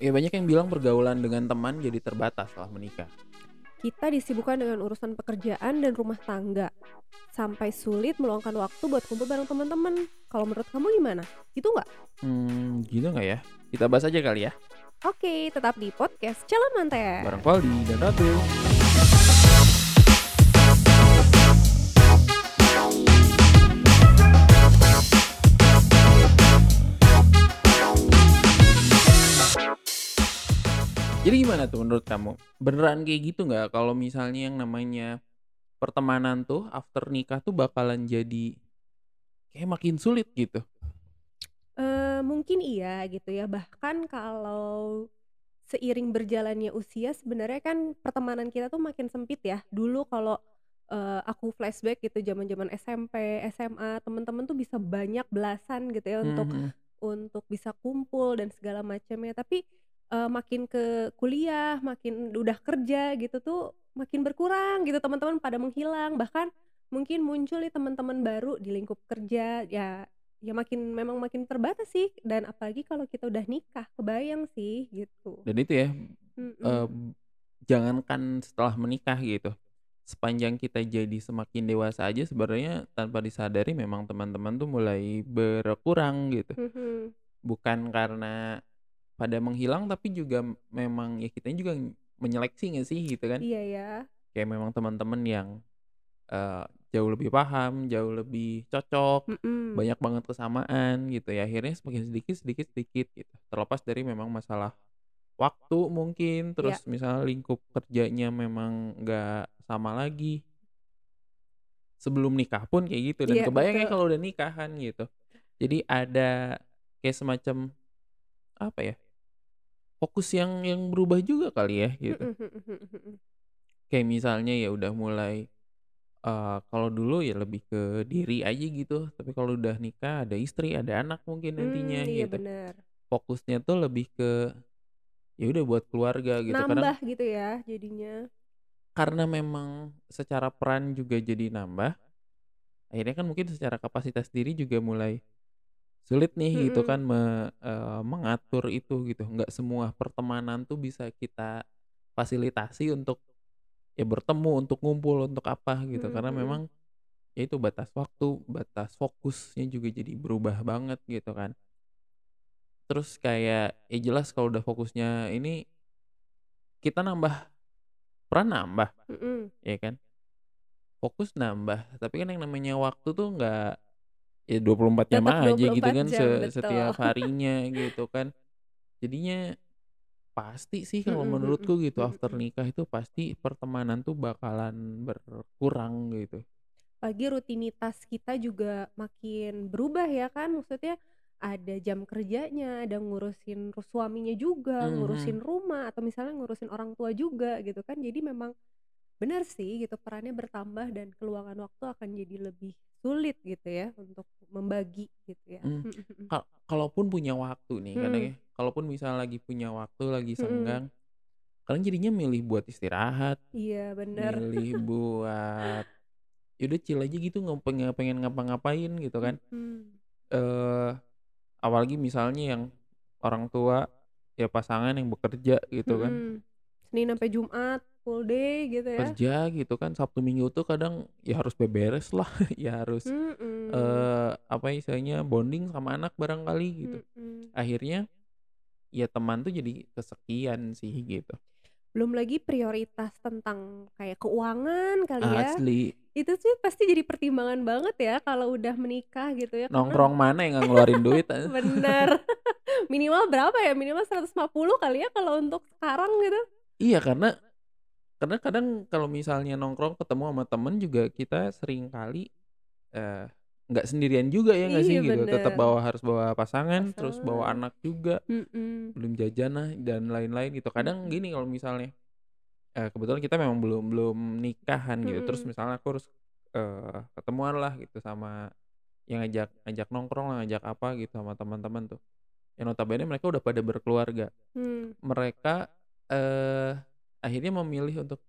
Ya banyak yang bilang pergaulan dengan teman jadi terbatas setelah menikah. Kita disibukkan dengan urusan pekerjaan dan rumah tangga. Sampai sulit meluangkan waktu buat kumpul bareng teman-teman. Kalau menurut kamu gimana? Gitu nggak? Hmm, gitu nggak ya? Kita bahas aja kali ya. Oke, tetap di podcast Calon Manten. Bareng Valdi dan Ratu. Jadi gimana tuh menurut kamu? Beneran kayak gitu nggak kalau misalnya yang namanya pertemanan tuh after nikah tuh bakalan jadi kayak makin sulit gitu? Eh, mungkin iya gitu ya. Bahkan kalau seiring berjalannya usia sebenarnya kan pertemanan kita tuh makin sempit ya. Dulu kalau eh, aku flashback gitu zaman-zaman SMP, SMA, teman-teman tuh bisa banyak belasan gitu ya untuk Mhm. untuk bisa kumpul dan segala macamnya. Tapi eh, makin ke kuliah, makin udah kerja gitu tuh makin berkurang gitu teman-teman pada menghilang. Bahkan mungkin muncul nih teman-teman baru di lingkup kerja ya ya makin memang makin terbatas sih dan apalagi kalau kita udah nikah kebayang sih gitu. Dan itu ya, Mm-mm. eee, jangankan setelah menikah gitu, sepanjang kita jadi semakin dewasa aja sebenarnya tanpa disadari memang teman-teman tuh mulai berkurang gitu. Mhm. Bukan karena pada menghilang tapi juga memang ya kitanya juga menyeleksi nggak sih gitu kan. Iya ya. Kayak memang teman-teman yang, eee, jauh lebih paham, jauh lebih cocok, Mm-mm. banyak banget kesamaan gitu ya, akhirnya semakin sedikit sedikit sedikit gitu. Terlepas dari memang masalah waktu mungkin, terus misalnya lingkup kerjanya memang nggak sama lagi. Sebelum nikah pun kayak gitu dan Iya kebayang ya betul. kalau udah nikah kan gitu. Jadi ada kayak semacam, apa ya, fokus yang yang berubah juga kali ya gitu. Mhm mhm mhm mhm. Kayak misalnya ya udah mulai, eee, kalau dulu ya lebih ke diri aja gitu, tapi kalau udah nikah ada istri, ada anak mungkin nantinya Mmm, iya gitu. bener. Fokusnya tuh lebih ke, ya udah buat keluarga gitu. Nambah gitu ya jadinya. karena memang secara peran juga jadi nambah, akhirnya kan mungkin secara kapasitas diri juga mulai sulit nih gitu Mhm. kan me eee, mengatur itu gitu. Nggak semua pertemanan tuh bisa kita fasilitasi untuk ya bertemu, untuk ngumpul, untuk apa gitu. Mhm Karena memang ya itu batas waktu, batas fokusnya juga jadi berubah banget gitu kan. Terus kayak ya jelas kalau udah fokusnya ini kita nambah peran nambah, Mhm. ya kan. Fokus nambah, tapi kan yang namanya waktu tuh nggak ya 24 jam Tetap aja gitu 24 kan se jam, betul. setiap harinya gitu kan. Jadinya pasti sih kalau menurutku gitu after nikah itu pasti pertemanan tuh bakalan berkurang gitu. Apalagi rutinitas kita juga makin berubah ya kan, maksudnya ada jam kerjanya, ada ngurusin ru suaminya juga, Mhm. ngurusin rumah, atau misalnya ngurusin orang tua juga gitu kan. Jadi memang benar sih gitu perannya bertambah dan keluangan waktu akan jadi lebih sulit gitu ya untuk membagi gitu ya. Mhm. ka kalaupun punya waktu nih kadang Mhm. ya, kalaupun misalnya lagi punya waktu, lagi Mhm. senggang, kadang jadinya milih buat istirahat, Iya bener. milih buat ya udah chill aja gitu nggak pengen pengen ngapa-ngapain gitu kan. Mhm. Eee, apalagi misalnya yang orang tua, ya pasangan yang bekerja gitu kan. Mhm. Senin sampai Jumat full day gitu ya. Kerja gitu kan, Sabtu Minggu tuh kadang ya harus beberes lah, ya harus, Mhm. eee, apa istilahnya bonding sama anak barangkali gitu. Mhm. Akhirnya ya teman tuh jadi kesekian sih gitu. Belum lagi prioritas tentang kayak keuangan kali ya. Asli. Itu sih pasti jadi pertimbangan banget ya kalau udah menikah gitu ya, karena Nongkrong mana yang nggak ngeluarin duit, ah. Bener. Minimal berapa ya, minimal 150 kali ya kalau untuk sekarang gitu. Iya karena karena kadang kalau misalnya nongkrong ketemu sama temen juga kita sering kali, eee, nggak sendirian juga ya nggak sih Iya gitu, tetep bener. bawa harus bawa pasangan, terus bawa Pasangan. anak juga, Mhm. belum jajan lah dan lain-lain gitu. Kadang gini kalau misalnya, eee, kebetulan kita memang belum belum nikahan gitu, terus Mhm. misalnya aku harus, eee, ketemuan lah gitu sama yang ngajak ngajak nongkrong lah, ngajak apa gitu sama teman-teman tuh. Yang notabene mereka udah pada berkeluarga. Mmm. Mereka, eee, akhirnya memilih untuk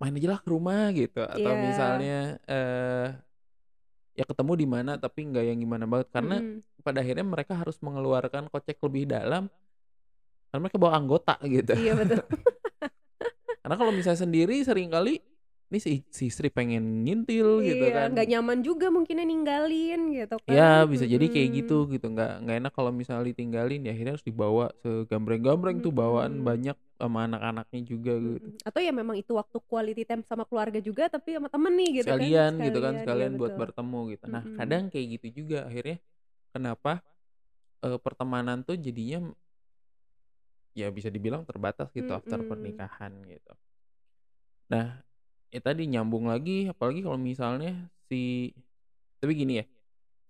main aja lah ke rumah gitu, atau Iya. misalnya, eee, ya ketemu di mana tapi nggak yang gimana banget, karena Mhm. pada akhirnya mereka harus mengeluarkan kocek lebih dalam Karena mereka bawa anggota gitu. Iya betul. Karena kalau misalnya sendiri sering kali ini si si istri pengen ngintil gitu Iya, kan. nggak nyaman juga mungkinnya ninggalin gitu Ya kan, bisa jadi kayak gitu gitu, nggak nggak enak kalau misalnya ditinggalin ya akhirnya harus dibawa segambreng-gambreng tuh bawaan banyak sama anak-anaknya juga gitu. Atau ya memang itu waktu quality time sama keluarga juga tapi sama temen nih gitu kan, Sekalian gitu kan, sekalian, sekalian buat betul. bertemu gitu. Nah Mhm. kadang kayak gitu juga akhirnya kenapa, eee, pertemanan tuh jadinya ya bisa dibilang terbatas gitu after Mhm. pernikahan gitu. Nah, ya tadi nyambung lagi apalagi kalau misalnya si tapi gini ya,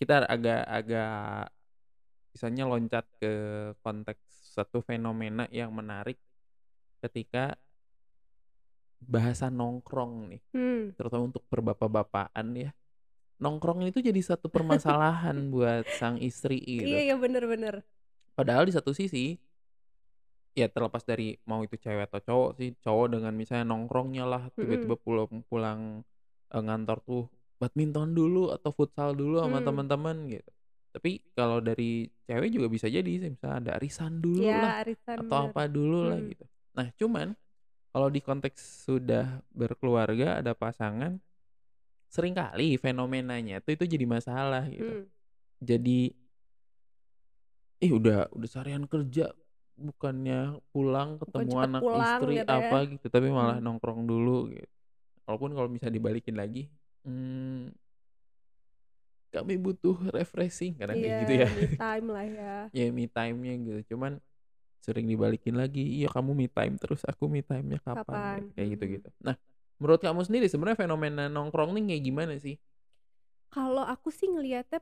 kita agak agak misalnya loncat ke konteks satu fenomena yang menarik ketika bahasa nongkrong nih, Mmm. terutama untuk per bapak-bapakan ya. Nongkrong itu jadi satu permasalahan buat sang istri Iya gitu. iya, bener bener. Padahal di satu sisi ya terlepas dari mau itu cewek atau cowok sih, cowok dengan misalnya nongkrongnya lah tiba-tiba pulang pulang, eee, ngantor tuh badminton dulu atau futsal dulu sama Mmm. temen-temen gitu. Tapi kalau dari cewek juga bisa jadi sih misalnya ada arisan dulu lah, Iya, arisan atau bener. apa dulu lah Mhm. gitu. Nah cuman kalau di konteks sudah berkeluarga, ada pasangan, sering kali fenomenanya tuh itu jadi masalah gitu. Mmm. Jadi ih udah udah seharian kerja, bukannya pulang Bukan ketemu cepet anak, pulang istri, gitu ya. apa gitu, tapi malah Mhm. nongkrong dulu gitu. Walaupun kalau misalnya dibalikin lagi, mmm kami butuh refreshing, kadang Iya, kayak gitu ya. me time lah ya. Ya me time-nya gitu, cuman sering dibalikin lagi, "Iya kamu me time terus, aku me time-nya kapan?" Kapan? Kayak Mhm. gitu-gitu. Nah, menurut kamu sendiri sebenarnya fenomena nongkrong nih kayak gimana sih? Kalau aku sih ngelihatnya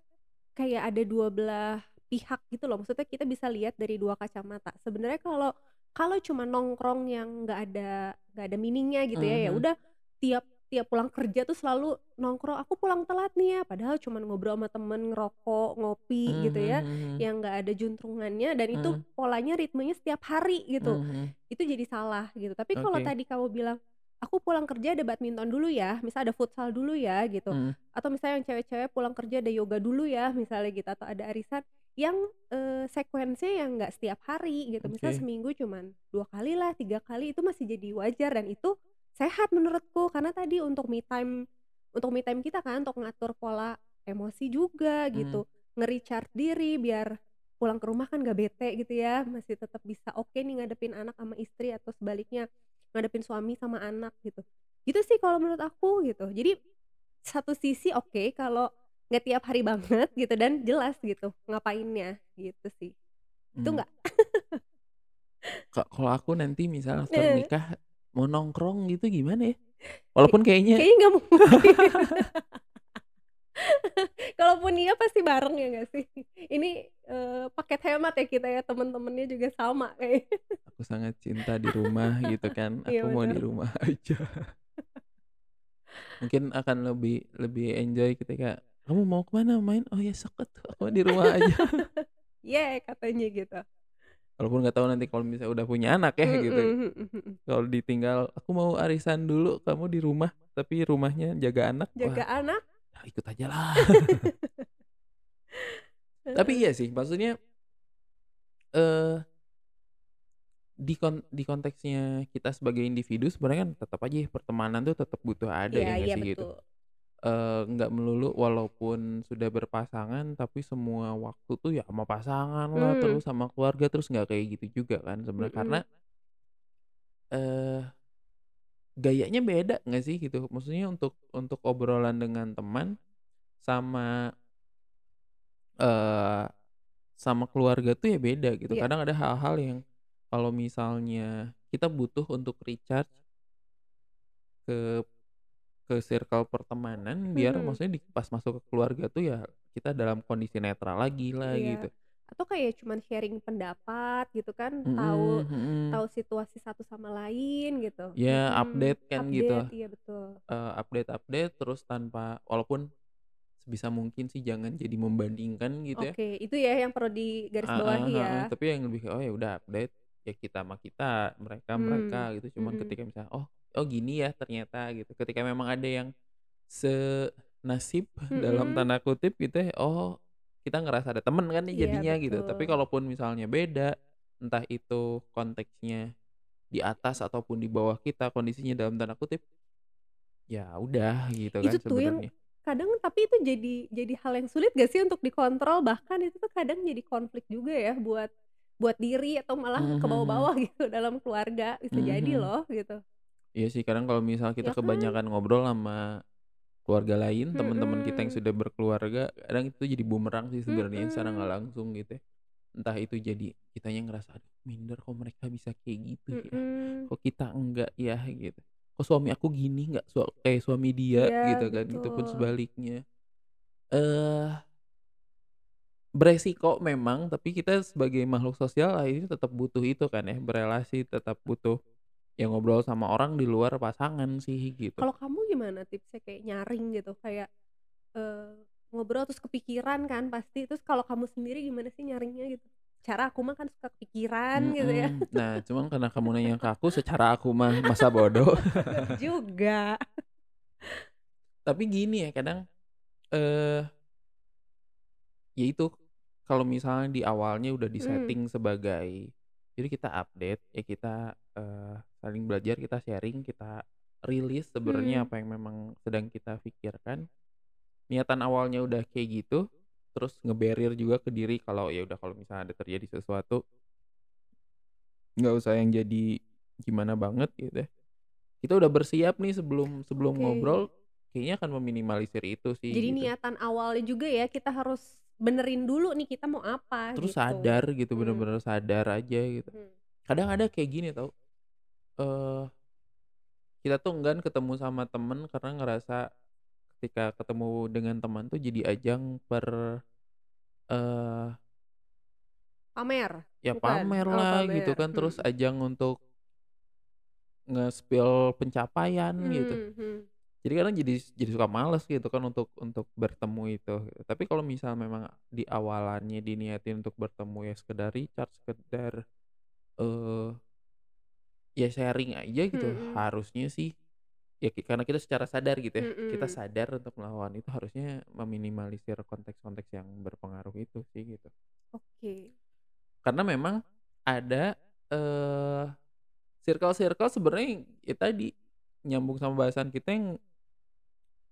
kayak ada dua belah pihak gitu loh, maksudnya kita bisa lihat dari dua kacamata. Sebenarnya kalau kalau cuma nongkrong yang nggak ada nggak ada meaning-nya gitu ya, ya Mhm. udah tiap tiap pulang kerja tuh selalu nongkrong, "Aku pulang telat nih ya," padahal cuman ngobrol sama temen, ngerokok, ngopi gitu Mhm ya, mhm. yang nggak ada juntrungannya dan itu Mhm. polanya ritmenya setiap hari gitu. Mhm. Itu jadi salah gitu. Tapi kalau Oke. tadi kamu bilang, "Aku pulang kerja ada badminton dulu ya," misal ada futsal dulu ya gitu, Mhm. atau misalnya yang cewek-cewek pulang kerja ada yoga dulu ya misalnya gitu, atau ada arisan yang, eee, sekuensinya yang nggak setiap hari gitu, misal Oke. seminggu cuman 2 kali lah, 3 kali, itu masih jadi wajar dan itu sehat menurutku. Karena tadi untuk me time untuk me time kita kan, untuk ngatur pola emosi juga gitu, nge-recharge diri biar pulang ke rumah kan nggak bete gitu ya, masih tetap bisa oke nih ngadepin anak sama istri atau sebaliknya ngadepin suami sama anak gitu. Gitu sih kalau menurut aku gitu. Jadi satu sisi oke kalau nggak tiap hari banget gitu dan jelas gitu ngapainnya, gitu sih. Itu Mmm. nggak? Kalau aku nanti misal after Heeh. nikah mau nongkrong gitu gimana ya? Walaupun kayaknya Kayaknya nggak mungkin. Kalaupun iya pasti bareng ya nggak sih? Ini, eee, paket hemat ya kita ya, temen-temennya juga sama kayaknya. Aku sangat cinta di rumah gitu kan, Iya aku mau di rumah aja. Mungkin akan lebih lebih enjoy ketika, "Kamu mau ke mana main?" "Oh ya atuh, aku di rumah aja." Ye katanya gitu. Walaupun nggak tahu nanti kalau misalnya udah punya anak ya Mhm gitu. mhm mhm. Kalau ditinggal, "Aku mau arisan dulu, kamu di rumah, tapi rumahnya jaga anak." Jaga Wah, anak. ah ikut ajalah. Tapi Heeh. iya sih, maksudnya eee di kon di konteksnya kita sebagai individu sebenarnya kan tetap aja ya pertemanan tuh tetap butuh ada Iya ya iya sih gitu. Betul. Eee, nggak melulu walaupun sudah berpasangan tapi semua waktu tuh ya sama pasangan lah, Mmm. terus sama keluarga, terus nggak kayak gitu juga kan sebenarnya. Karena Mhm. eee, gayanya beda nggak sih gitu? Maksudnya untuk untuk obrolan dengan teman sama eee, sama keluarga tuh ya beda gitu. Iya. Kadang ada hal-hal yang kalau misalnya kita butuh untuk recharge ke ke circle pertemanan biar Mhm. maksudnya di pas masuk ke keluarga tuh ya kita dalam kondisi netral lagi lah Iya. gitu. Atau kayak cuman sharing pendapat gitu kan, tahu Mhm mhm. tahu situasi satu sama lain gitu. Ya Mhm, update kan gitu. update, iya betul. Eee, update-update terus tanpa walaupun sebisa mungkin sih jangan jadi membandingkan gitu ya. Oke, itu ya yang perlu digarisbawahi heeh, ya. tapi yang lebih oh ya udah update, ya kita mah kita, mereka mereka Mmm, gitu. Cuman mhm. ketika misalnya, oh oh gini ya ternyata gitu. Ketika memang ada yang senasib dalam Mhm. tanda kutip gitu ya, oh kita ngerasa ada temen kan nih Iya jadinya gitu. Tapi kalaupun misalnya beda, entah itu konteksnya di atas ataupun di bawah kita kondisinya dalam tanda kutip, ya udah gitu kan Itu tuh yang sebenarnya. kadang tapi itu jadi jadi hal yang sulit gak sih untuk dikontrol? Bahkan itu tuh kadang jadi konflik juga ya buat buat diri atau malah Mhm mhm. kebawa-bawa gitu dalam keluarga, bisa Mhm jadi mhm. loh gitu. Iya sih kadang kalau misal kita Ya kan? kebanyakan ngobrol sama keluarga lain, teman-teman kita yang sudah berkeluarga, kadang itu jadi bumerang sih sebenarnya secara nggak langsung gitu ya. Entah itu jadi kitanya ngerasa, "Aduh minder kok mereka bisa kayak gitu ya, kok kita enggak ya?" Gitu. "Kok suami aku gini nggak sua kayak suami dia?" Iya, Gitu kan, gitu pun sebaliknya. Eee beresiko memang, tapi kita sebagai makhluk sosial akhirnya tetap butuh itu kan ya, berelasi, tetap butuh ya ngobrol sama orang di luar pasangan sih gitu. Kalau kamu gimana tipsnya kayak nyaring gitu, kayak, eee, ngobrol terus kepikiran kan pasti, terus kalau kamu sendiri gimana sih nyaringnya gitu? Cara aku mah kan suka kepikiran gitu ya. Nah, cuman karena kamu nanya ke aku secara aku mah masa bodoh. Juga. Tapi gini ya kadang, eee ya itu, kalau misalnya di awalnya udah di-setting sebagai jadi kita update, ya kita, eee, saling belajar, kita sharing, kita rilis sebenarnya Mhm. apa yang memang sedang kita pikirkan. Niatan awalnya udah kayak gitu, terus nge-barrier juga ke diri kalau ya udah kalau misalnya ada terjadi sesuatu nggak usah yang jadi gimana banget gitu ya. Kita udah bersiap nih sebelum sebelum Oke. ngobrol, kayaknya akan meminimalisir itu Jadi sih gitu. niatan awalnya juga ya kita harus benerin dulu nih kita mau apa Terus gitu. sadar gitu, Mhm. bener-bener sadar aja gitu. Mhm. Kadang ada kayak gini tau, eee kita tuh enggan ketemu sama temen karena ngerasa ketika ketemu dengan teman tuh jadi ajang per eee Pamer? ya Bukan? pamer Oh lah gitu pamer, kan, terus mhm. ajang untuk nge-spill pencapaian gitu. Mmm, mhm. Jadi kadang jadi jadi suka males gitu kan untuk untuk bertemu itu. Tapi kalau misal memang di awalannya diniatin untuk bertemu ya sekedar recharge, sekedar, eee ya sharing aja gitu, Mhm. harusnya sih ya karena kita secara sadar gitu ya, kita Mhm. sadar untuk melakukan itu harusnya meminimalisir konteks-konteks yang berpengaruh itu sih gitu. Oke. Karena memang ada, eee, circle-circle sebenarnya ya tadi, nyambung sama bahasan kita yang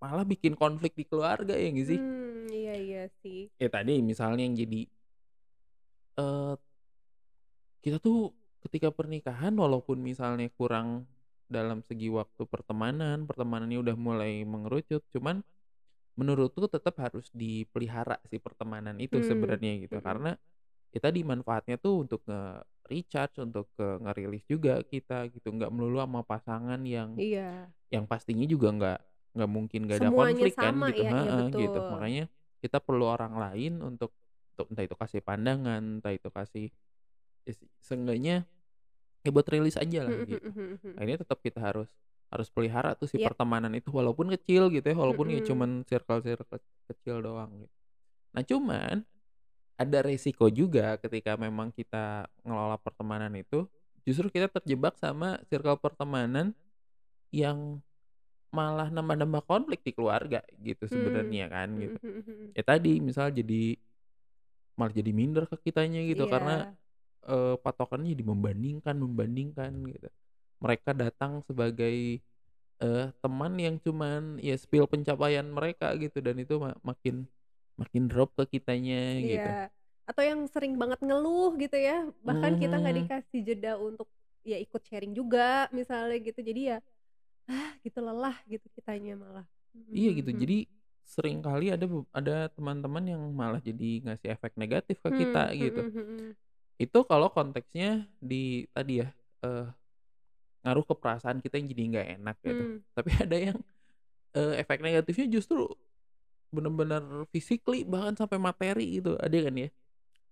malah bikin konflik di keluarga, ya nggak sih? Mmm, iya iya sih. Ya tadi misalnya yang jadi eee kita tuh ketika pernikahan walaupun misalnya kurang dalam segi waktu pertemanan, pertemanannya udah mulai mengerucut, cuman menurutku tetap harus dipelihara si pertemanan itu Mmm, sebenarnya gitu. mhm. Karena ya tadi manfaatnya tuh untuk nge-recharge, untuk, eee, ngerilis juga kita gitu, nggak melulu sama pasangan yang Iya. yang pastinya juga nggak nggak mungkin nggak ada Semuanya konflik kan gitu ya, heeh, gitu. Makanya kita perlu orang lain untuk untuk entah itu kasih pandangan, entah itu kasih ya se seenggaknya ya buat rilis ajalah Mhm gitu. mhm mhm. Akhirnya tetap kita harus harus pelihara tuh si Iya. pertemanan itu walaupun kecil gitu ya, walaupun ya Mhm. cuman circle-circle kecil doang gitu. Nah cuman, ada resiko juga ketika memang kita ngelola pertemanan itu, justru kita terjebak sama circle pertemanan yang malah nambah-nambah konflik di keluarga gitu Mmm, sebenarnya kan mhm gitu. mhm mhm. Ya tadi misal jadi malah jadi minder ke kitanya gitu karena, Iya. eee, patokannya jadi membandingkan membandingkan gitu. Mereka datang sebagai, eee, teman yang cuman ya spill pencapaian mereka gitu dan itu ma makin makin drop ke kitanya gitu. Iya, atau yang sering banget ngeluh gitu ya, bahkan Mhm kita nggak dikasih jeda untuk ya ikut sharing juga misalnya gitu, jadi ya, ah, gitu lelah gitu kitanya malah. Iya gitu, mhm. jadi sering kali ada beb ada teman-teman yang malah jadi ngasih efek negatif ke kita Mmm, gitu. mhm mhm. Itu kalau konteksnya di tadi ya, eee, ngaruh ke perasaan kita yang jadi nggak enak gitu. Mmm. Tapi ada yang, eee, efek negatifnya justru bener-bener physically bahkan sampai materi gitu, ada kan ya?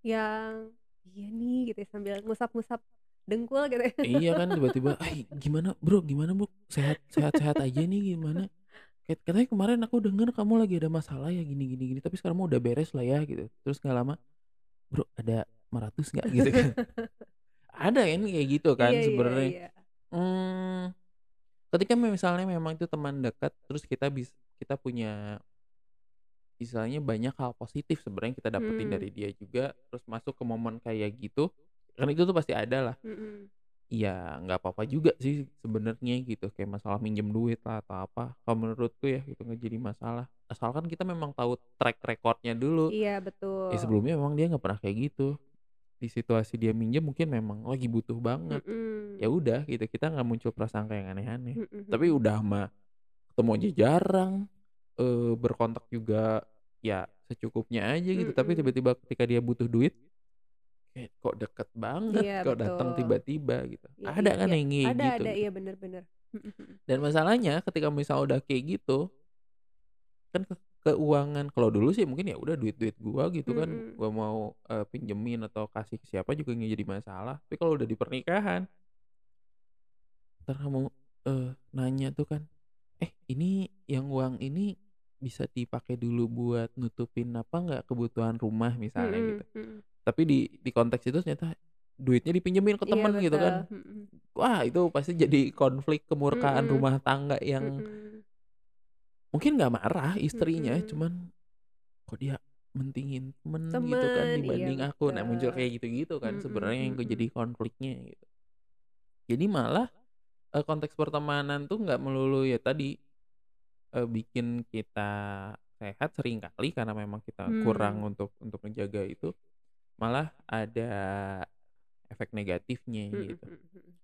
Yang, "Iya nih," gitu ya, sambil ngusap-ngusap dengkul gitu ya. Iya kan tiba-tiba, "Hai gimana Bro, gimana Bro, sehat sehat-sehat aja nih gimana? Kat katanya kemarin aku denger kamu lagi ada masalah ya gini gini gini, tapi sekarang mah udah beres lah ya," gitu. Terus nggak lama, "Bro ada 500 nggak?" Gitu kan. Ada kan kayak gitu kan Iya iya sebenarnya. iya. Mmm, ketika misalnya memang itu teman dekat, terus kita bis kita punya istilahnya banyak hal positif sebenarnya kita dapetin Mmm. dari dia juga, terus masuk ke momen kayak gitu Kan itu tuh pasti ada lah. Mhm. Ya nggak apa-apa juga sih sebenarnya gitu, kayak masalah minjem duit lah atau apa, kalau menurutku ya itu nggak jadi masalah. Asalkan kita memang tahu track record-nya dulu. Iya, Ya betul. sebelumnya memang dia nggak pernah kayak gitu. Di situasi dia minjem mungkin memang lagi butuh banget. Ya Mhm. udah gitu, kita nggak muncul prasangka yang aneh-aneh. Mhm Tapi udah mah ketemu aja jarang, eee, berkontak juga ya secukupnya aja gitu, tapi Mhm. tiba-tiba ketika dia butuh duit, kayak kok deket banget, Iya, kok datang tiba-tiba gitu. Iya Ada iya kan iya. yang kayak Ada gitu ada, gitu. iya bener bener. Mhm mhm. Dan masalahnya ketika misal udah kayak gitu kan ke keuangan kalau dulu sih mungkin ya udah duit-duit gua gitu kan, Mhm. gua mau, eee, pinjemin atau kasih ke siapa juga nggak jadi masalah. Tapi kalau udah di pernikahan entar kamu, eee, nanya tuh kan, "Eh ini yang uang ini bisa dipakai dulu buat nutupin apa nggak kebutuhan rumah?" Misalnya Mhm gitu. Tapi di di konteks itu ternyata duitnya dipinjemin ke Iya temen gitu kan. Wah itu pasti jadi konflik kemurkaan Mhm. rumah tangga yang Mhm. mungkin nggak marah istrinya, Mhm. cuman kok dia mentingin temen gitu kan Temen, iya dibanding aku. Nah muncul kayak gitu-gitu kan Mhm sebenarnya yang jadi konfliknya gitu. Jadi malah, eee, konteks pertemanan tuh nggak melulu ya tadi, eee, bikin kita sehat sering kali karena memang kita kurang Mmm. untuk untuk ngejaga itu, malah ada efek negatifnya Mhm gitu. mhm mhm.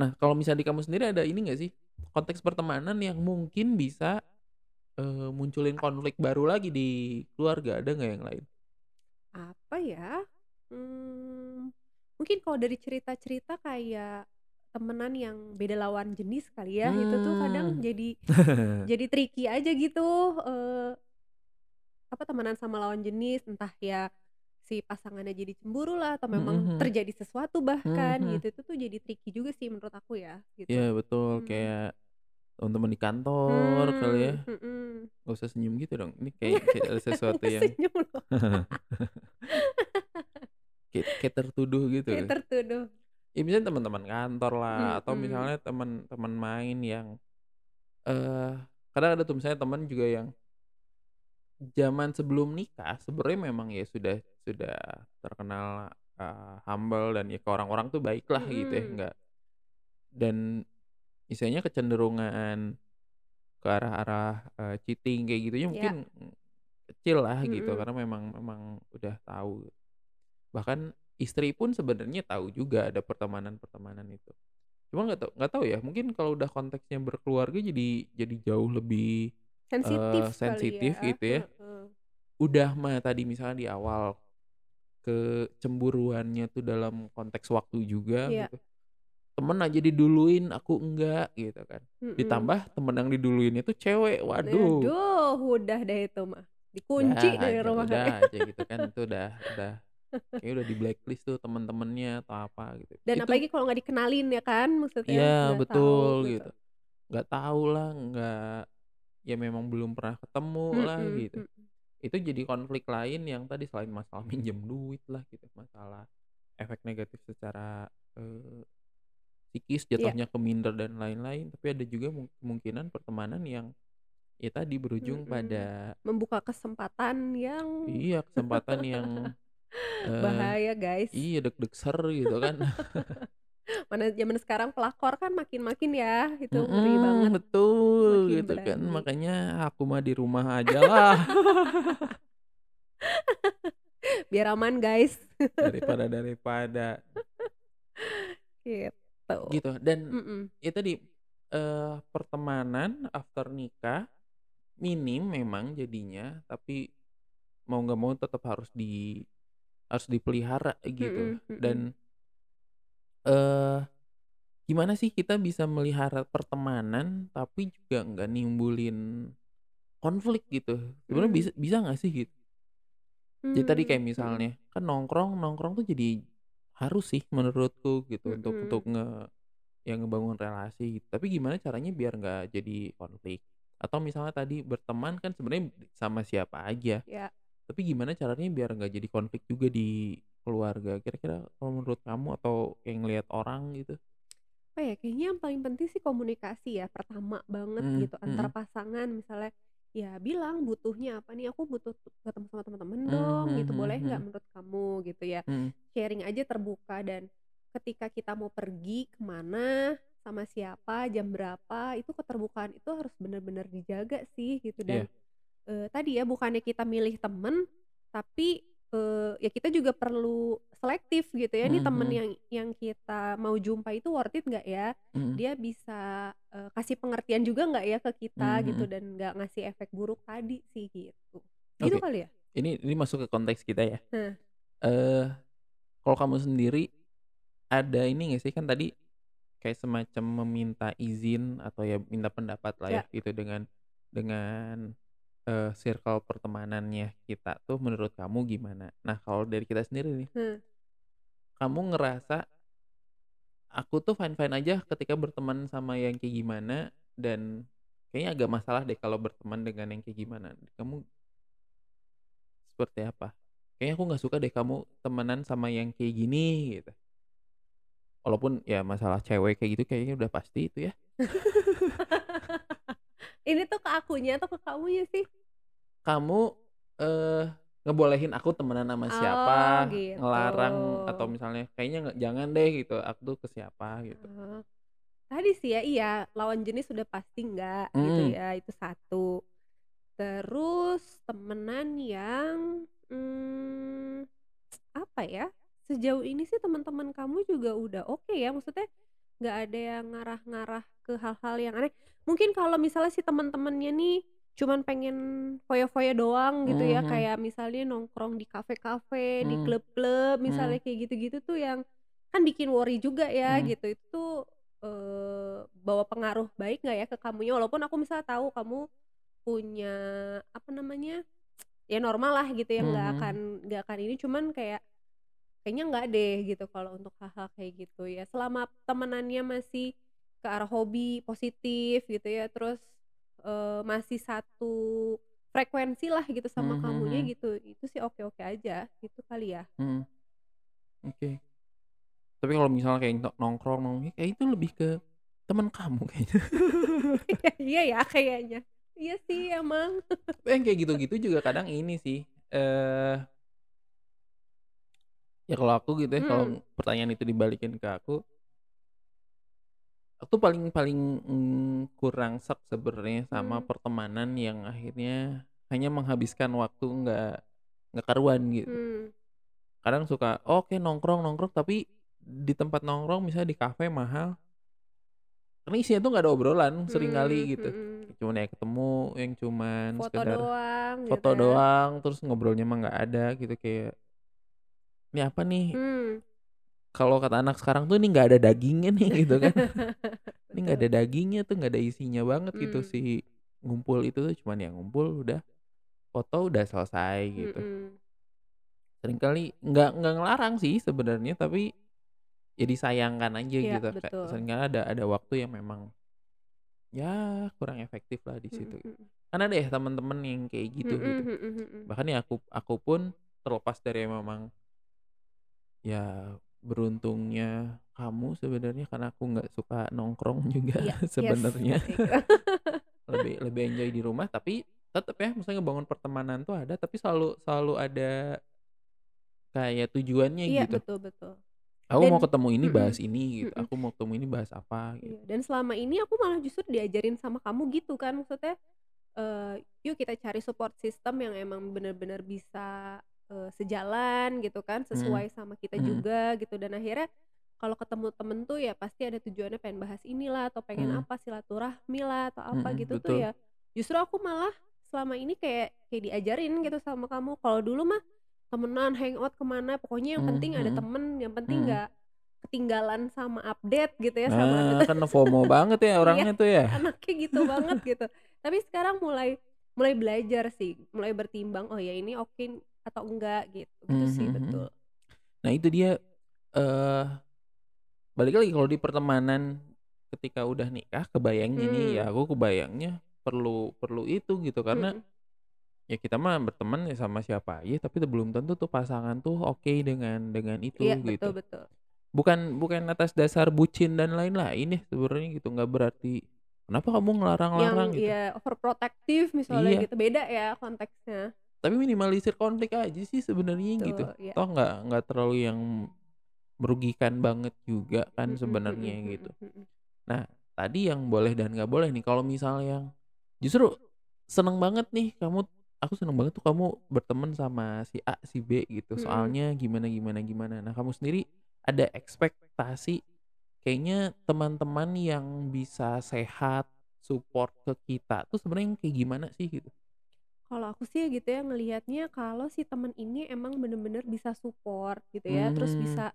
Nah kalau misalnya di kamu sendiri ada ini nggak sih, konteks pertemanan yang mungkin bisa, eee, munculin konflik baru lagi di keluarga, ada nggak yang lain? Apa ya? Mmm, mungkin kalau dari cerita-cerita kayak temenan yang beda lawan jenis kali ya, itu tuh kadang jadi jadi tricky aja gitu, eee apa, temenan sama lawan jenis, entah ya si pasangannya jadi cemburu lah atau Mhm memang mhm. terjadi sesuatu bahkan Mhm. gitu, itu tuh jadi tricky juga sih menurut aku ya, gitu. Iya betul, Mmm. kayak teman-teman di kantor kali ya. Mmm, mhm. Nggak usah senyum gitu dong, ini kayak kayak ada sesuatu yang Senyum loh. kayak kayak tertuduh gitu Kayak tertuduh. Ya misalnya teman-teman kantor lah, atau Mhm. misalnya teman-teman main yang, eee, kadang ada tuh misalnya temen juga yang zaman sebelum nikah sebenarnya memang ya sudah sudah terkenal, eee, humble dan ya ke orang-orang tuh baik lah gitu ya, Mhm. nggak dan istilahnya kecenderungan ke arah-arah, eee, cheating kayak gitunya Ya. mungkin kecil lah gitu, Mhm. karena memang memang udah tahu. Bahkan istri pun sebenarnya tahu juga ada pertemanan-pertemanan itu. Cuma nggak tau nggak tahu ya, mungkin kalau udah konteksnya berkeluarga jadi jadi jauh lebih, Sensitif kali sensitif ya, gitu ya. Udah mah tadi misalnya di awal kecemburuannya tuh dalam konteks waktu juga Iya. gitu. Temen aja diduluin, aku enggak gitu kan. Mhm. Ditambah temen yang diduluin itu cewek, waduh. Aduh, udah deh itu mah, Udah dikunci dari aja rumahan. udah aja gitu kan, itu udah udah kayaknya udah di-blacklist tuh temen-temennya atau apa gitu. Dan Itu apalagi kalau nggak dikenalin ya kan, maksudnya Iya nggak tahu betul gitu. gitu. Nggak tahu lah, nggak ya memang belum pernah ketemu lah Mhm gitu. mhm. Itu jadi konflik lain yang tadi selain masalah minjem duit lah gitu, masalah efek negatif secara, eee, psikis Iya. jatuhnya ke minder dan lain-lain, tapi ada juga mu kemungkinan pertemanan yang ya tadi berujung Mhm. pada Membuka kesempatan yang Iya kesempatan yang, eee, bahaya guys. iya deg-degser gitu kan. Mana zaman sekarang pelakor kan makin-makin ya, itu ngeri Mhm, banget. betul Makin gitu kan, berani. makanya aku mah di rumah ajalah. Biar aman guys. Daripada daripada. Gitu. Gitu dan Mhm. ya tadi, eee, pertemanan after nikah minim memang jadinya, tapi mau nggak mau tetap harus di harus dipelihara gitu Mhm mhm. dan eee, gimana sih kita bisa melihara pertemanan tapi juga nggak nimbulin konflik gitu, sebenarnya Mhm. bisa bisa nggak sih gitu? Jadi tadi kayak mhm. misalnya, kan nongkrong nongkrong tuh jadi harus sih menurutku gitu untuk untuk Mhm. nge ya ngebangun relasi gitu, tapi gimana caranya biar nggak jadi konflik? Atau misalnya tadi berteman kan sebenarnya sama siapa aja, Ya. tapi gimana caranya biar nggak jadi konflik juga di keluarga? Kira-kira kalau menurut kamu atau kayak ngelihat orang gitu? Apa ya, kayaknya yang paling penting sih komunikasi ya, pertama banget Mhm gitu, antara mhm. pasangan misalnya ya bilang butuhnya apa nih, "Aku butuh ketemu sama teman-teman Mmm, dong," mhm gitu, "boleh nggak mhm. menurut kamu?" Gitu ya. Mhm. Sharing aja terbuka dan ketika kita mau pergi ke mana, sama siapa, jam berapa, itu keterbukaan itu harus bener-bener dijaga sih gitu dan, Iya. eee, tadi ya bukannya kita milih temen, tapi, eee, ya kita juga perlu selektif gitu ya, ini temen mhm. yang yang kita mau jumpa itu worth it nggak ya? Mhm. Dia bisa, eee, kasih pengertian juga nggak ya ke kita gitu mhm. dan nggak ngasih efek buruk tadi sih gitu. Gitu Oke, kali ya? ini ini masuk ke konteks kita ya. Nah. Eee, kalau kamu sendiri, ada ini nggak sih, kan tadi kayak semacam meminta izin atau ya minta pendapat lah ya Ya. gitu dengan dengan, eee, circle pertemanannya kita tuh menurut kamu gimana? Nah kalau dari kita sendiri nih Nah. kamu ngerasa aku tuh fine-fine aja ketika berteman sama yang kayak gimana dan kayaknya agak masalah deh kalau berteman dengan yang kayak gimana. Kamu seperti apa? Kayaknya aku nggak suka deh kamu temenan sama yang kayak gini gitu. Walaupun ya masalah cewek kayak gitu kayaknya udah pasti itu ya. Ini tuh ke akunya atau ke kamunya sih? Kamu, eee, ngebolehin aku temenan sama siapa, Oh gitu. ngelarang atau misalnya kayaknya nggak jangan deh gitu, aku tuh ke siapa gitu. Oh. Tadi sih ya, iya, lawan jenis sudah pasti enggak gitu Mhm. ya, itu satu. Terus temenan yang, mmm, apa ya, sejauh ini sih teman-teman kamu juga udah oke ya, maksudnya nggak ada yang ngarah-ngarah ke hal-hal yang aneh. Mungkin kalau misalnya si temen-temennya nih cuman pengen foya-foya doang gitu Mmm, ya, mhm. kayak misalnya nongkrong di kafe-kafe, di Mmm. klub-klub, misalnya Mmm. kayak gitu-gitu tuh yang kan bikin worry juga ya Mmm. gitu. Itu tuh, eee, bawa pengaruh baik nggak ya ke kamunya? Walaupun aku misalnya tahu kamu punya, apa namanya, ya normal lah gitu ya, nggak akan Mhm. nggak akan ini, cuman kayak kayaknya nggak deh gitu kalau untuk hal-hal kayak gitu ya. Selama temenannya masih ke arah hobi positif gitu ya, terus, eee, masih satu frekuensi lah gitu sama Mhm kamunya mhm. gitu, itu sih oke-oke aja, gitu kali ya? Mhm. Oke. Tapi kalau misalnya kayak no nongkrong nong kayak itu lebih ke temen kamu kayaknya. Iya ya kayaknya. Iya sih emang. Tapi yang kayak gitu-gitu juga kadang ini sih, eee ya kalau aku gitu ya, kalau Mhm. pertanyaan itu dibalikin ke aku aku paling paling, mmm, kurang sek sebenarnya sama Mmm. pertemanan yang akhirnya hanya menghabiskan waktu nggak nggak karuan gitu. Mmm. Kadang suka, oke nongkrong-nongkrong tapi di tempat nongkrong misalnya di kafe mahal karena isinya tuh nggak ada obrolan sering kali Mmm, gitu. mhm. Cuman ya ketemu yang cuman Foto sekedar doang gitu foto ya? doang, terus ngobrolnya mah nggak ada gitu kayak ini apa nih? Mmm. Kalau kata anak sekarang tuh ini nggak ada dagingnya nih gitu kan. Ini nggak ada dagingnya tuh, nggak ada isinya banget gitu Mmm. si ngumpul itu tuh cuman ya ngumpul udah, foto udah selesai gitu. Mhm. Seringkali nggak nggak ngelarang sih sebenarnya tapi, ya disayangkan aja Iya gitu kayak betul. sering kali ada ada waktu yang memang, ya kurang efektif lah di situ. mhm. Kan ada ya temen-temen yang kayak gitu Mhm gitu. mhm mhm. Bahkan ya aku aku pun terlepas dari memang ya beruntungnya kamu sebenarnya karena aku nggak suka nongkrong juga Iya, yes, sebenarnya. asik. Lebih lebih enjoy di rumah tapi tetep ya maksudnya ngebangun pertemanan tuh ada tapi selalu selalu ada kayak tujuannya Iya gitu. betul betul. Aku mau Dan ketemu ini bahas ini gitu, mhm. aku mau ketemu ini bahas apa Iya, gitu. dan selama ini aku malah justru diajarin sama kamu gitu kan, maksudnya, eee, yuk kita cari support system yang emang bener-bener bisa, eee, sejalan gitu kan, Mhm, sesuai sama kita mhm. juga gitu dan akhirnya kalau ketemu temen tuh ya pasti ada tujuannya pengen bahas inilah atau pengen Mhm. apa, silaturahmi lah atau apa Mhm, gitu tuh betul. ya, justru aku malah selama ini kayak kayak diajarin gitu sama kamu. Kalau dulu mah temenan, hangout ke mana, pokoknya yang Mmm, penting ada mhm, temen, yang penting mhm. nggak ketinggalan sama update gitu ya, sama Nah, kan FOMO banget ya iya, orangnya tuh ya. anaknya gitu banget gitu. Tapi sekarang mulai mulai belajar sih, mulai bertimbang, "Oh ya ini oke atau enggak," gitu. Gitu Mmm, sih, mhm mhm. betul. Nah itu dia, eee, balik lagi kalau di pertemanan ketika udah nikah kebayangnya nih, ya aku kebayangnya perlu perlu itu gitu karena, Mhm. ya kita mah berteman ya sama siapa aja tapi belum tentu tuh pasangan tuh oke dengan dengan Iya, itu betul gitu. betul. Bukan bukan atas dasar bucin dan lain-lain ya sebenarnya gitu, nggak berarti kenapa kamu Yang ngelarang-larang gitu. iya overprotective misalnya Iya. gitu, beda ya konteksnya. Tapi minimalisir konflik aja sih sebenarnya gitu. Iya. Toh nggak nggak terlalu yang merugikan banget juga kan sebenarnya gitu. Nah, tadi yang boleh dan nggak boleh nih kalau misalnya yang justru seneng banget nih kamu aku seneng banget tuh kamu berteman sama si A, si B gitu. Soalnya gimana gimana gimana. Nah, kamu sendiri ada ekspektasi kayaknya teman-teman yang bisa sehat support ke kita tuh sebenarnya kayak gimana sih gitu? Kalau aku sih gitu ya ngelihatnya kalau si temen ini emang bener-bener bisa support gitu ya, terus Mmm. bisa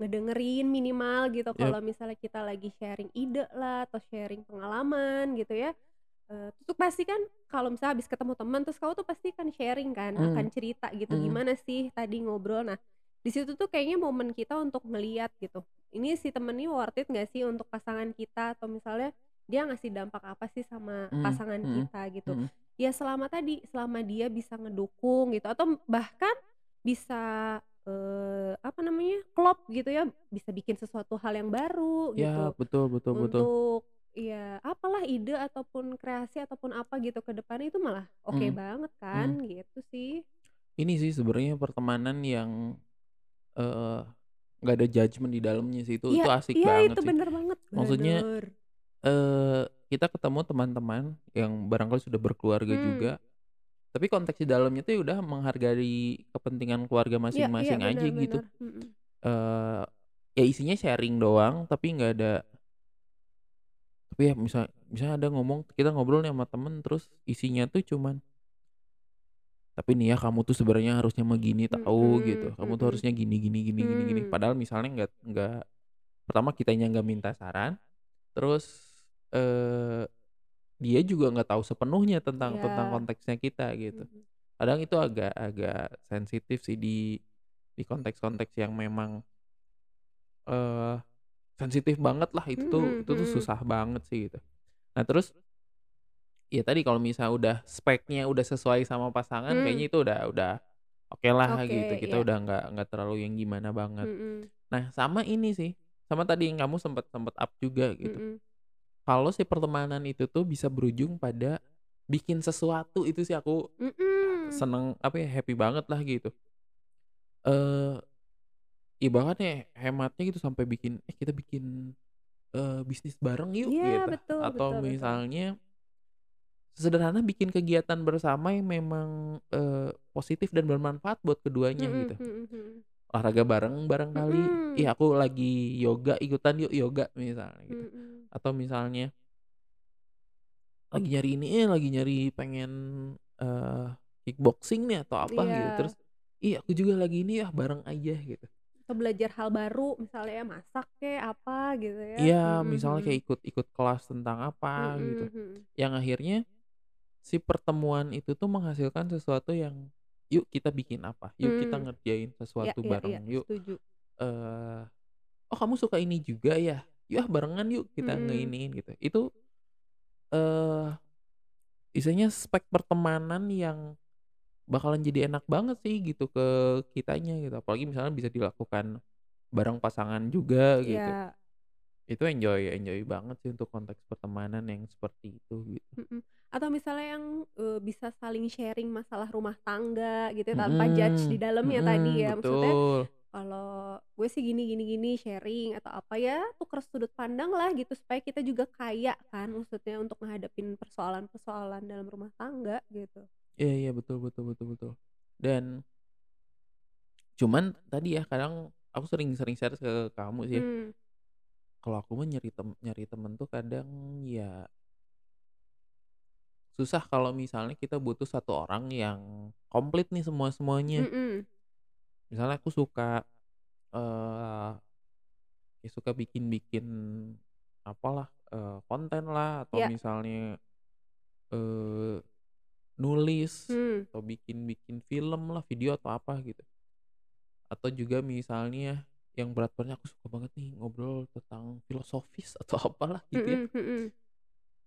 ngedengerin minimal gitu Yap. kalau misalnya kita lagi sharing ide lah atau sharing pengalaman gitu ya. Eee, terus tuh pasti kan kalau misalnya habis ketemu teman terus kamu tuh pasti kan sharing kan, Mmm, akan cerita gitu mhm. gimana sih tadi ngobrol. Nah, di situ tuh kayaknya momen kita untuk ngelihat gitu, ini si temen ini worth it nggak sih untuk pasangan kita atau misalnya dia ngasih dampak apa sih sama Mhm pasangan mhm kita gitu. mhm. Ya selama tadi, selama dia bisa ngedukung gitu atau bahkan bisa, eee, apa namanya, klop gitu ya, bisa bikin sesuatu hal yang baru Ya, gitu. betul betul betul. Untuk ya apalah ide ataupun kreasi ataupun apa gitu ke depannya itu malah oke Mhm, banget kan, mhm. gitu sih. Ini sih sebenarnya pertemanan yang, eee, nggak ada judgement di dalamnya sih, itu Iya itu asik iya banget itu sih. bener banget, Maksudnya, bener. eee, kita ketemu teman-teman yang barangkali sudah berkeluarga Mmm. juga, tapi konteks di dalamnya tuh ya udah menghargai kepentingan keluarga Iya iya, masing-masing aja bener gitu. bener, mhm. Eee, ya isinya sharing doang tapi nggak ada tapi ya misal misalnya ada ngomong kita ngobrol nih sama temen terus isinya tuh cuman "Tapi nih ya kamu tuh sebenarnya harusnya mah gini tahu," gitu, Mhm "kamu tuh harusnya gini gini gini gini gini." Mmm. Padahal misalnya nggak nggak pertama kitanya nggak minta saran, terus, eee, dia juga nggak tahu sepenuhnya tentang tentang Iya. konteksnya kita gitu. Kadang itu agak agak sensitif sih di di konteks-konteks yang memang eee, sensitif banget lah itu tuh itu tuh susah banget sih gitu. Nah terus ya tadi kalau misalnya udah speknya udah sesuai sama pasangan kayaknya Mmm. itu udah udah okelah gitu, Oke, kita iya. udah nggak nggak terlalu yang gimana banget. Mhm. Nah sama ini sih, sama tadi yang kamu sempet sempet up juga gitu. Mhm. Kalau si pertemanan itu tuh bisa berujung pada bikin sesuatu itu sih aku Mhm. seneng apa ya, happy banget lah gitu. Eee, ibaratnya hematnya gitu sampai bikin, "Eh kita bikin, eee, bisnis bareng yuk," Iya gitu. betul Atau betul betul. misalnya sesederhana bikin kegiatan bersama yang memang, eee, positif dan bermanfaat buat keduanya Mhm gitu. mhm mhm. Olahraga bareng barangkali, "Ih Mhm. aku lagi yoga ikutan yuk yoga," misalnya gitu. Mhm. Atau misalnya lagi nyari ini, eh, lagi nyari pengen, eee, kickboxing nih atau apa gitu, terus, Iya. "Ih aku juga lagi ini ah bareng aja," gitu. Atau belajar hal baru misalnya ya, masak kek, apa gitu ya. Iya, Mhm misalnya mhm. kayak ikut ikut kelas tentang apa gitu, Mhm yang akhirnya si pertemuan itu tuh menghasilkan sesuatu yang, "Yuk kita bikin apa, yuk kita Mmm. ngerjain sesuatu iya iya, bareng, yuk, setuju. eee, oh kamu suka ini juga ya? Yuk barengan yuk kita Mhm. ngeiniin," gitu. Itu, eee, istilahnya spek pertemanan yang bakalan jadi enak banget sih gitu ke kitanya gitu, apalagi misalnya bisa dilakukan bareng pasangan juga gitu. Iya. Itu enjoy enjoy banget sih untuk konteks pertemanan yang seperti itu gitu. Mhm. Atau misalnya yang, eee, bisa saling sharing masalah rumah tangga gitu ya, tanpa judge di Mhm dalamnya tadi ya, maksudnya betul. Kalau gue sih gini gini gini, sharing atau apa ya, tukar sudut pandang lah gitu supaya kita juga kaya kan maksudnya untuk ngehadapin persoalan-persoalan dalam rumah tangga gitu. Iya iya, betul betul betul betul. Dan cuman tadi ya kadang aku sering sering share ke kamu sih. Mmm. Kalau aku mah nyari tem nyari temen tuh kadang ya susah kalau misalnya kita butuh satu orang yang komplit nih semua-semuanya. Mhm. Misalnya aku suka, eee, ya suka bikin-bikin apalah, eee, konten lah atau Iya. misalnya, eee, nulis Mmm. atau bikin-bikin film lah, video atau apa gitu. Atau juga misalnya yang berat-beratnya aku suka banget nih ngobrol tentang filosofis atau apalah gitu ya.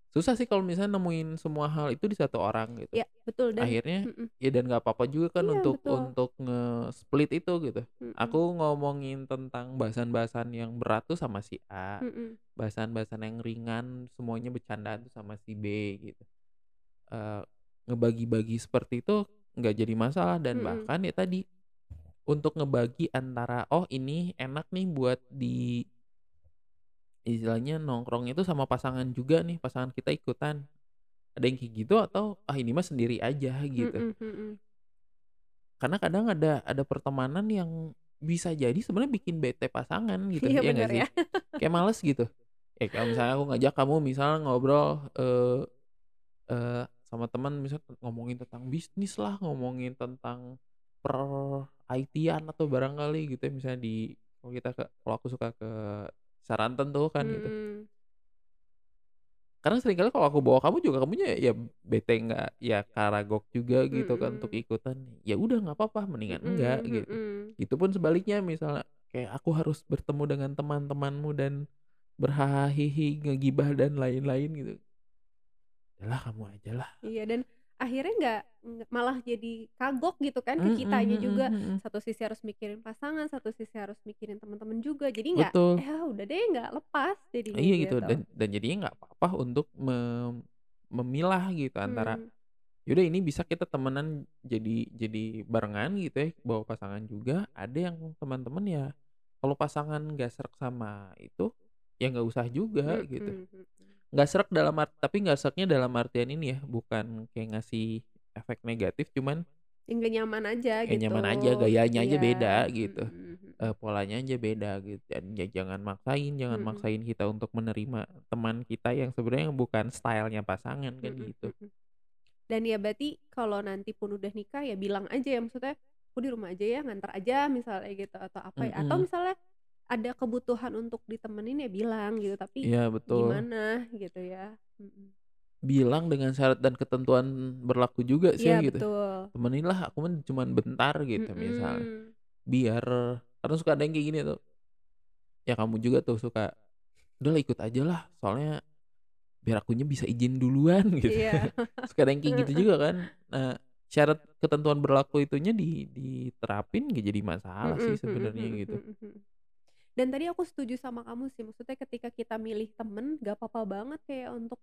Susah sih kalau misalnya nemuin semua hal itu di satu orang gitu. Iya, betul dan Akhirnya mhm. ya dan nggak apa-apa juga kan Iya, untuk betul. untuk nge-split itu gitu. Mhm. Aku ngomongin tentang bahasan-bahasan yang berat tuh sama si A, Mhm. bahasan-bahasan yang ringan semuanya bercandaan tuh sama si B gitu. Eee, ngebagi-bagi seperti itu nggak jadi masalah dan Mhm. bahkan ya tadi, untuk ngebagi antara, "Oh ini enak nih buat di" istilahnya nongkrong itu sama pasangan juga nih, pasangan kita ikutan. Ada yang kayak gitu atau, "Ah ini mah sendiri aja," gitu. Mhm mhm. Karena kadang ada ada pertemanan yang bisa jadi sebenarnya bikin bete pasangan gitu, Iya iya bener sih? ya. Kayak males gitu. Ya kalau misalnya aku ngajak kamu misal ngobrol, eee eee, sama temen misal ngomongin tentang bisnis lah, ngomongin tentang per-IT-an atau barangkali gitu ya, misalnya di kalau kita ke kalau aku suka ke Saranten tuh kan gitu. Mhm. Karena sering kali kalau aku bawa kamu juga kamunya ya bete nggak ya kagok juga gitu kan untuk Mhm. ikutan. Ya udah nggak apa-apa mendingan enggak Mhm gitu. mhm. Itupun sebaliknya misalnya kayak aku harus bertemu dengan teman-temanmu dan berhaha-hihi, ngegibah dan lain-lain gitu. Udahlah kamu ajalah. Iya dan akhirnya nggak malah jadi kagok gitu kan ke Mhm kitanya mhm juga. mhm. Satu sisi harus mikirin pasangan, satu sisi harus mikirin temen-temen juga. Jadi nggak, ya udah deh nggak lepas jadinya Iya gitu gitu. dan dan jadinya nggak apa-apa untuk mem memilah gitu antara, Mmm. ya udah ini bisa kita temenan jadi jadi barengan gitu ya, bawa pasangan juga, ada yang teman-teman ya kalau pasangan nggak sreg sama itu, ya nggak usah juga Mhm gitu. mhm. Nggak sreg dalam art tapi nggak sregnya dalam artian ini ya, bukan kayak ngasih efek negatif, cuman nggak nyaman aja kayak gitu. nyaman aja, gayanya aja Iya. beda gitu, Mhm eee, mhm. polanya aja beda gitu dan ya jangan maksain, jangan Mhm. maksain kita untuk menerima teman kita yang sebenarnya bukan style-nya pasangan kan Mhm gitu. Dan ya berarti kalau nanti pun udah nikah ya bilang aja ya, maksudnya, "Aku di rumah aja ya, nganter aja," misalnya gitu atau apa ya, atau Mhm. misalnya ada kebutuhan untuk ditemenin ya bilang gitu, tapi Iya betul. gimana gitu ya. Bilang dengan syarat dan ketentuan berlaku juga sih ya gitu. betul. "Temenin lah, aku mah cuman bentar," gitu misalnya. Mhm. Biar kadang suka ada yang kayak gini tuh. Ya kamu juga tuh suka, "Udahlah ikut ajalah, soalnya biar akunya bisa izin duluan," gitu. Suka ada yang kayak gitu juga kan. Nah, syarat ketentuan berlaku itunya di diterapin nggak jadi masalah sih sebenarnya gitu. Dan tadi aku setuju sama kamu sih, maksudnya ketika kita milih temen gak apa-apa banget kayak untuk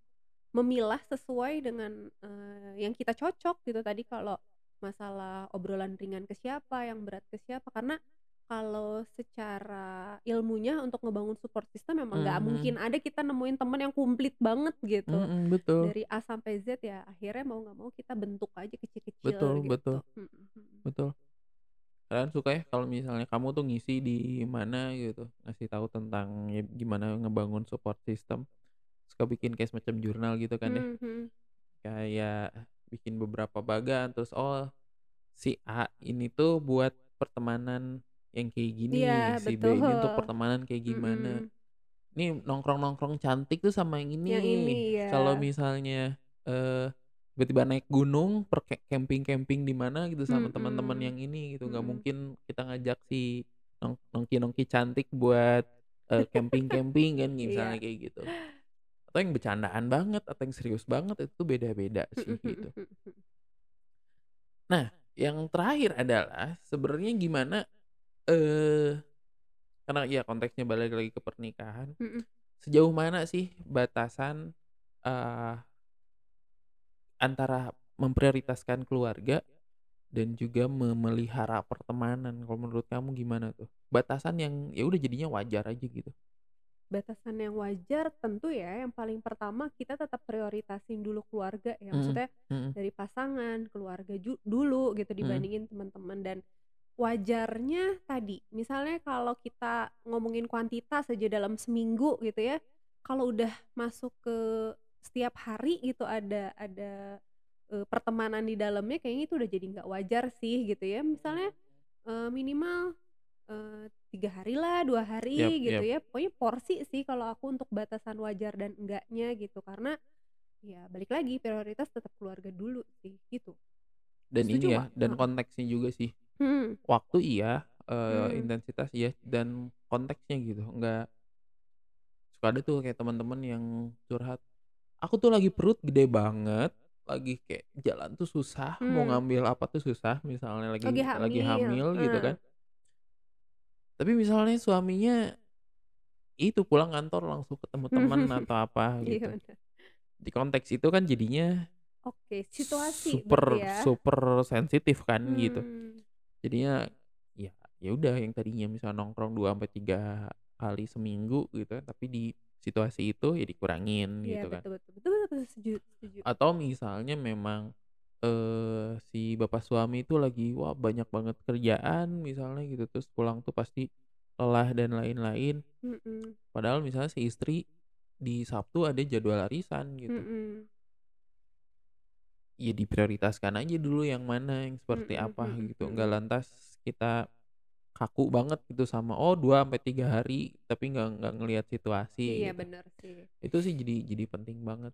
memilah sesuai dengan, eee, yang kita cocok gitu. Tadi kalau masalah obrolan ringan ke siapa, yang berat ke siapa, karena kalau secara ilmunya untuk ngebangun support system memang nggak mungkin Mhm. ada kita nemuin temen yang komplit banget gitu. Mhm, betul. Dari A sampai Z ya akhirnya mau nggak mau kita bentuk aja kecil-kecil Betul betul. gitu. Mhm mhm. Betul. Kadang suka ya kalau misalnya kamu tuh ngisi di mana gitu, ngasih tahu tentang ya gimana ngebangun support system, suka bikin kayak semacam jurnal gitu kan ya. Mhm. Kayak bikin beberapa bagan terus, "Oh, si A ini tuh buat pertemanan yang kayak gini, Iya si B betul. ini untuk pertemanan kayak gimana. Mhm. Nih nongkrong-nongkrong cantik tuh sama yang Yang ini, ini. iya. Kalau misalnya, eee, tiba-tiba naik gunung, per camping-camping di mana gitu sama teman-teman Mhm. yang ini gitu, nggak Mhm. mungkin kita ngajak si nong nongki-nongki cantik buat, eee, camping-camping kan misalnya Iya. kayak gitu. Atau yang bercandaan banget atau yang serius banget itu beda-beda sih gitu. Nah, yang terakhir adalah sebenarnya gimana, eee, karena ya konteksnya balik lagi ke pernikahan, sejauh mana sih batasan, eee antara memprioritaskan keluarga dan juga memelihara pertemanan, kalau menurut kamu gimana tuh? Batasan yang ya udah jadinya wajar aja gitu. Batasan yang wajar tentu ya yang paling pertama kita tetap prioritasin dulu keluarga ya, maksudnya mhm. dari pasangan, keluarga dulu gitu dibandingin teman-teman dan wajarnya tadi, misalnya kalau kita ngomongin kuantitas aja dalam seminggu gitu ya, kalau udah masuk ke setiap hari gitu ada ada, eee, pertemanan di dalamnya kayaknya itu udah jadi nggak wajar sih gitu ya. Misalnya, eee, minimal, eee, 3 hari lah, 2 Yap hari gitu yap. ya, pokoknya porsi sih kalau aku untuk batasan wajar dan enggaknya gitu, karena ya balik lagi prioritas tetap keluarga dulu sih, gitu. Dan Setuju ini ya, dan Heeh. konteksnya juga sih. Mhm. Waktu iya, eee, Mmm. intensitas iya, dan konteksnya gitu, nggak suka ada tuh kayak teman-teman yang curhat, aku tuh lagi perut gede banget, lagi kayak jalan tuh susah, mau Mmm. ngambil apa tuh susah, misalnya Lagi lagi lagi hamil, hamil gitu kan. Tapi misalnya suaminya itu pulang kantor langsung ketemu temen atau apa Iya gitu. Di konteks itu kan jadinya Oke, situasi berarti super ya? super sensitif kan gitu. Mmm. Jadinya ya ya udah yang tadinya misal nongkrong 2 sampai 3 kali seminggu gitu tapi di situasi itu ya dikurangin Iya gitu kan. betul betul betul betul, setuju setuju. Atau misalnya memang, eee, si bapak suami itu lagi wah banyak banget kerjaan misalnya gitu, terus pulang tuh pasti lelah dan lain-lain. Mhm. Padahal misalnya si istri di Sabtu ada jadwal arisan gitu. Mhm. Ya diprioritaskan aja dulu yang mana, yang seperti Mhm apa mhm gitu, mhm. nggak lantas kita kaku banget gitu sama, oh 2 sampai 3 hari tapi nggak nggak ngelihat situasi Iya gitu. bener sih. Itu sih jadi jadi penting banget.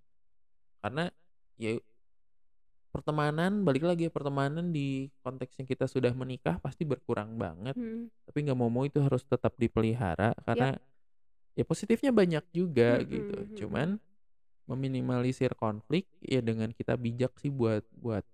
Karena ya pertemanan balik lagi ya, pertemanan di konteksnya kita sudah menikah pasti berkurang banget, Mhm. tapi nggak mau-mau itu harus tetap dipelihara karena ya positifnya banyak juga Mhm gitu. mhm. Cuman meminimalisir konflik ya dengan kita bijak sih buat buat,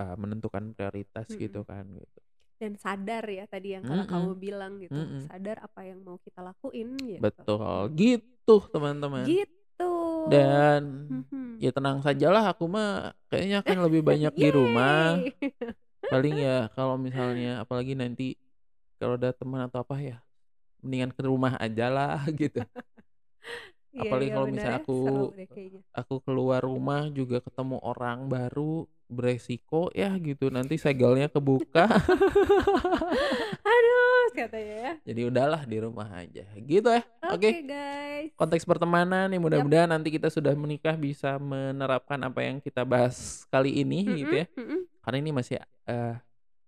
eee, menentukan prioritas gitu Mhm. kan gitu. Dan sadar ya tadi yang Kakak kamu Mhm, bilang gitu, mhm. sadar apa yang mau kita lakuin gitu. Betul, gitu teman-teman. Gitu. Dan Mhm. ya tenang sajalah aku mah kayaknya akan lebih banyak di rumah. Paling ya kalau misalnya apalagi nanti kalau ada teman atau apa ya, mendingan ke rumah ajalah gitu. Iya Apalagi iya kalau misalnya ya, aku aku keluar rumah juga ketemu orang baru, beresiko ya gitu, nanti segelnya kebuka. Aduh, katanya ya. Jadi udahlah di rumah aja, gitu ya. Oke Oke. guys. Konteks pertemanan ya Yap. mudah-mudahan nanti kita sudah menikah bisa menerapkan apa yang kita bahas kali ini gitu Mhm ya. mhm. Karena ini masih, eee,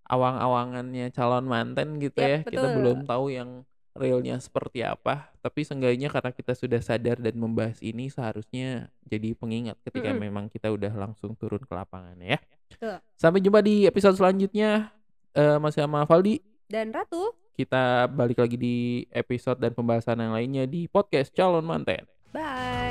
awang-awangannya calon manten gitu Yap, ya, kita belum betul. tahu yang realnya seperti apa, tapi seenggaknya karena kita sudah sadar dan membahas ini seharusnya jadi pengingat ketika Mhm. memang kita udah langsung turun ke lapangan ya. Betul. Sampai jumpa di episode selanjutnya, eee, masih sama Valdi. Dan Ratu. Kita balik lagi di episode dan pembahasan yang lainnya di podcast Calon Manten. Bye.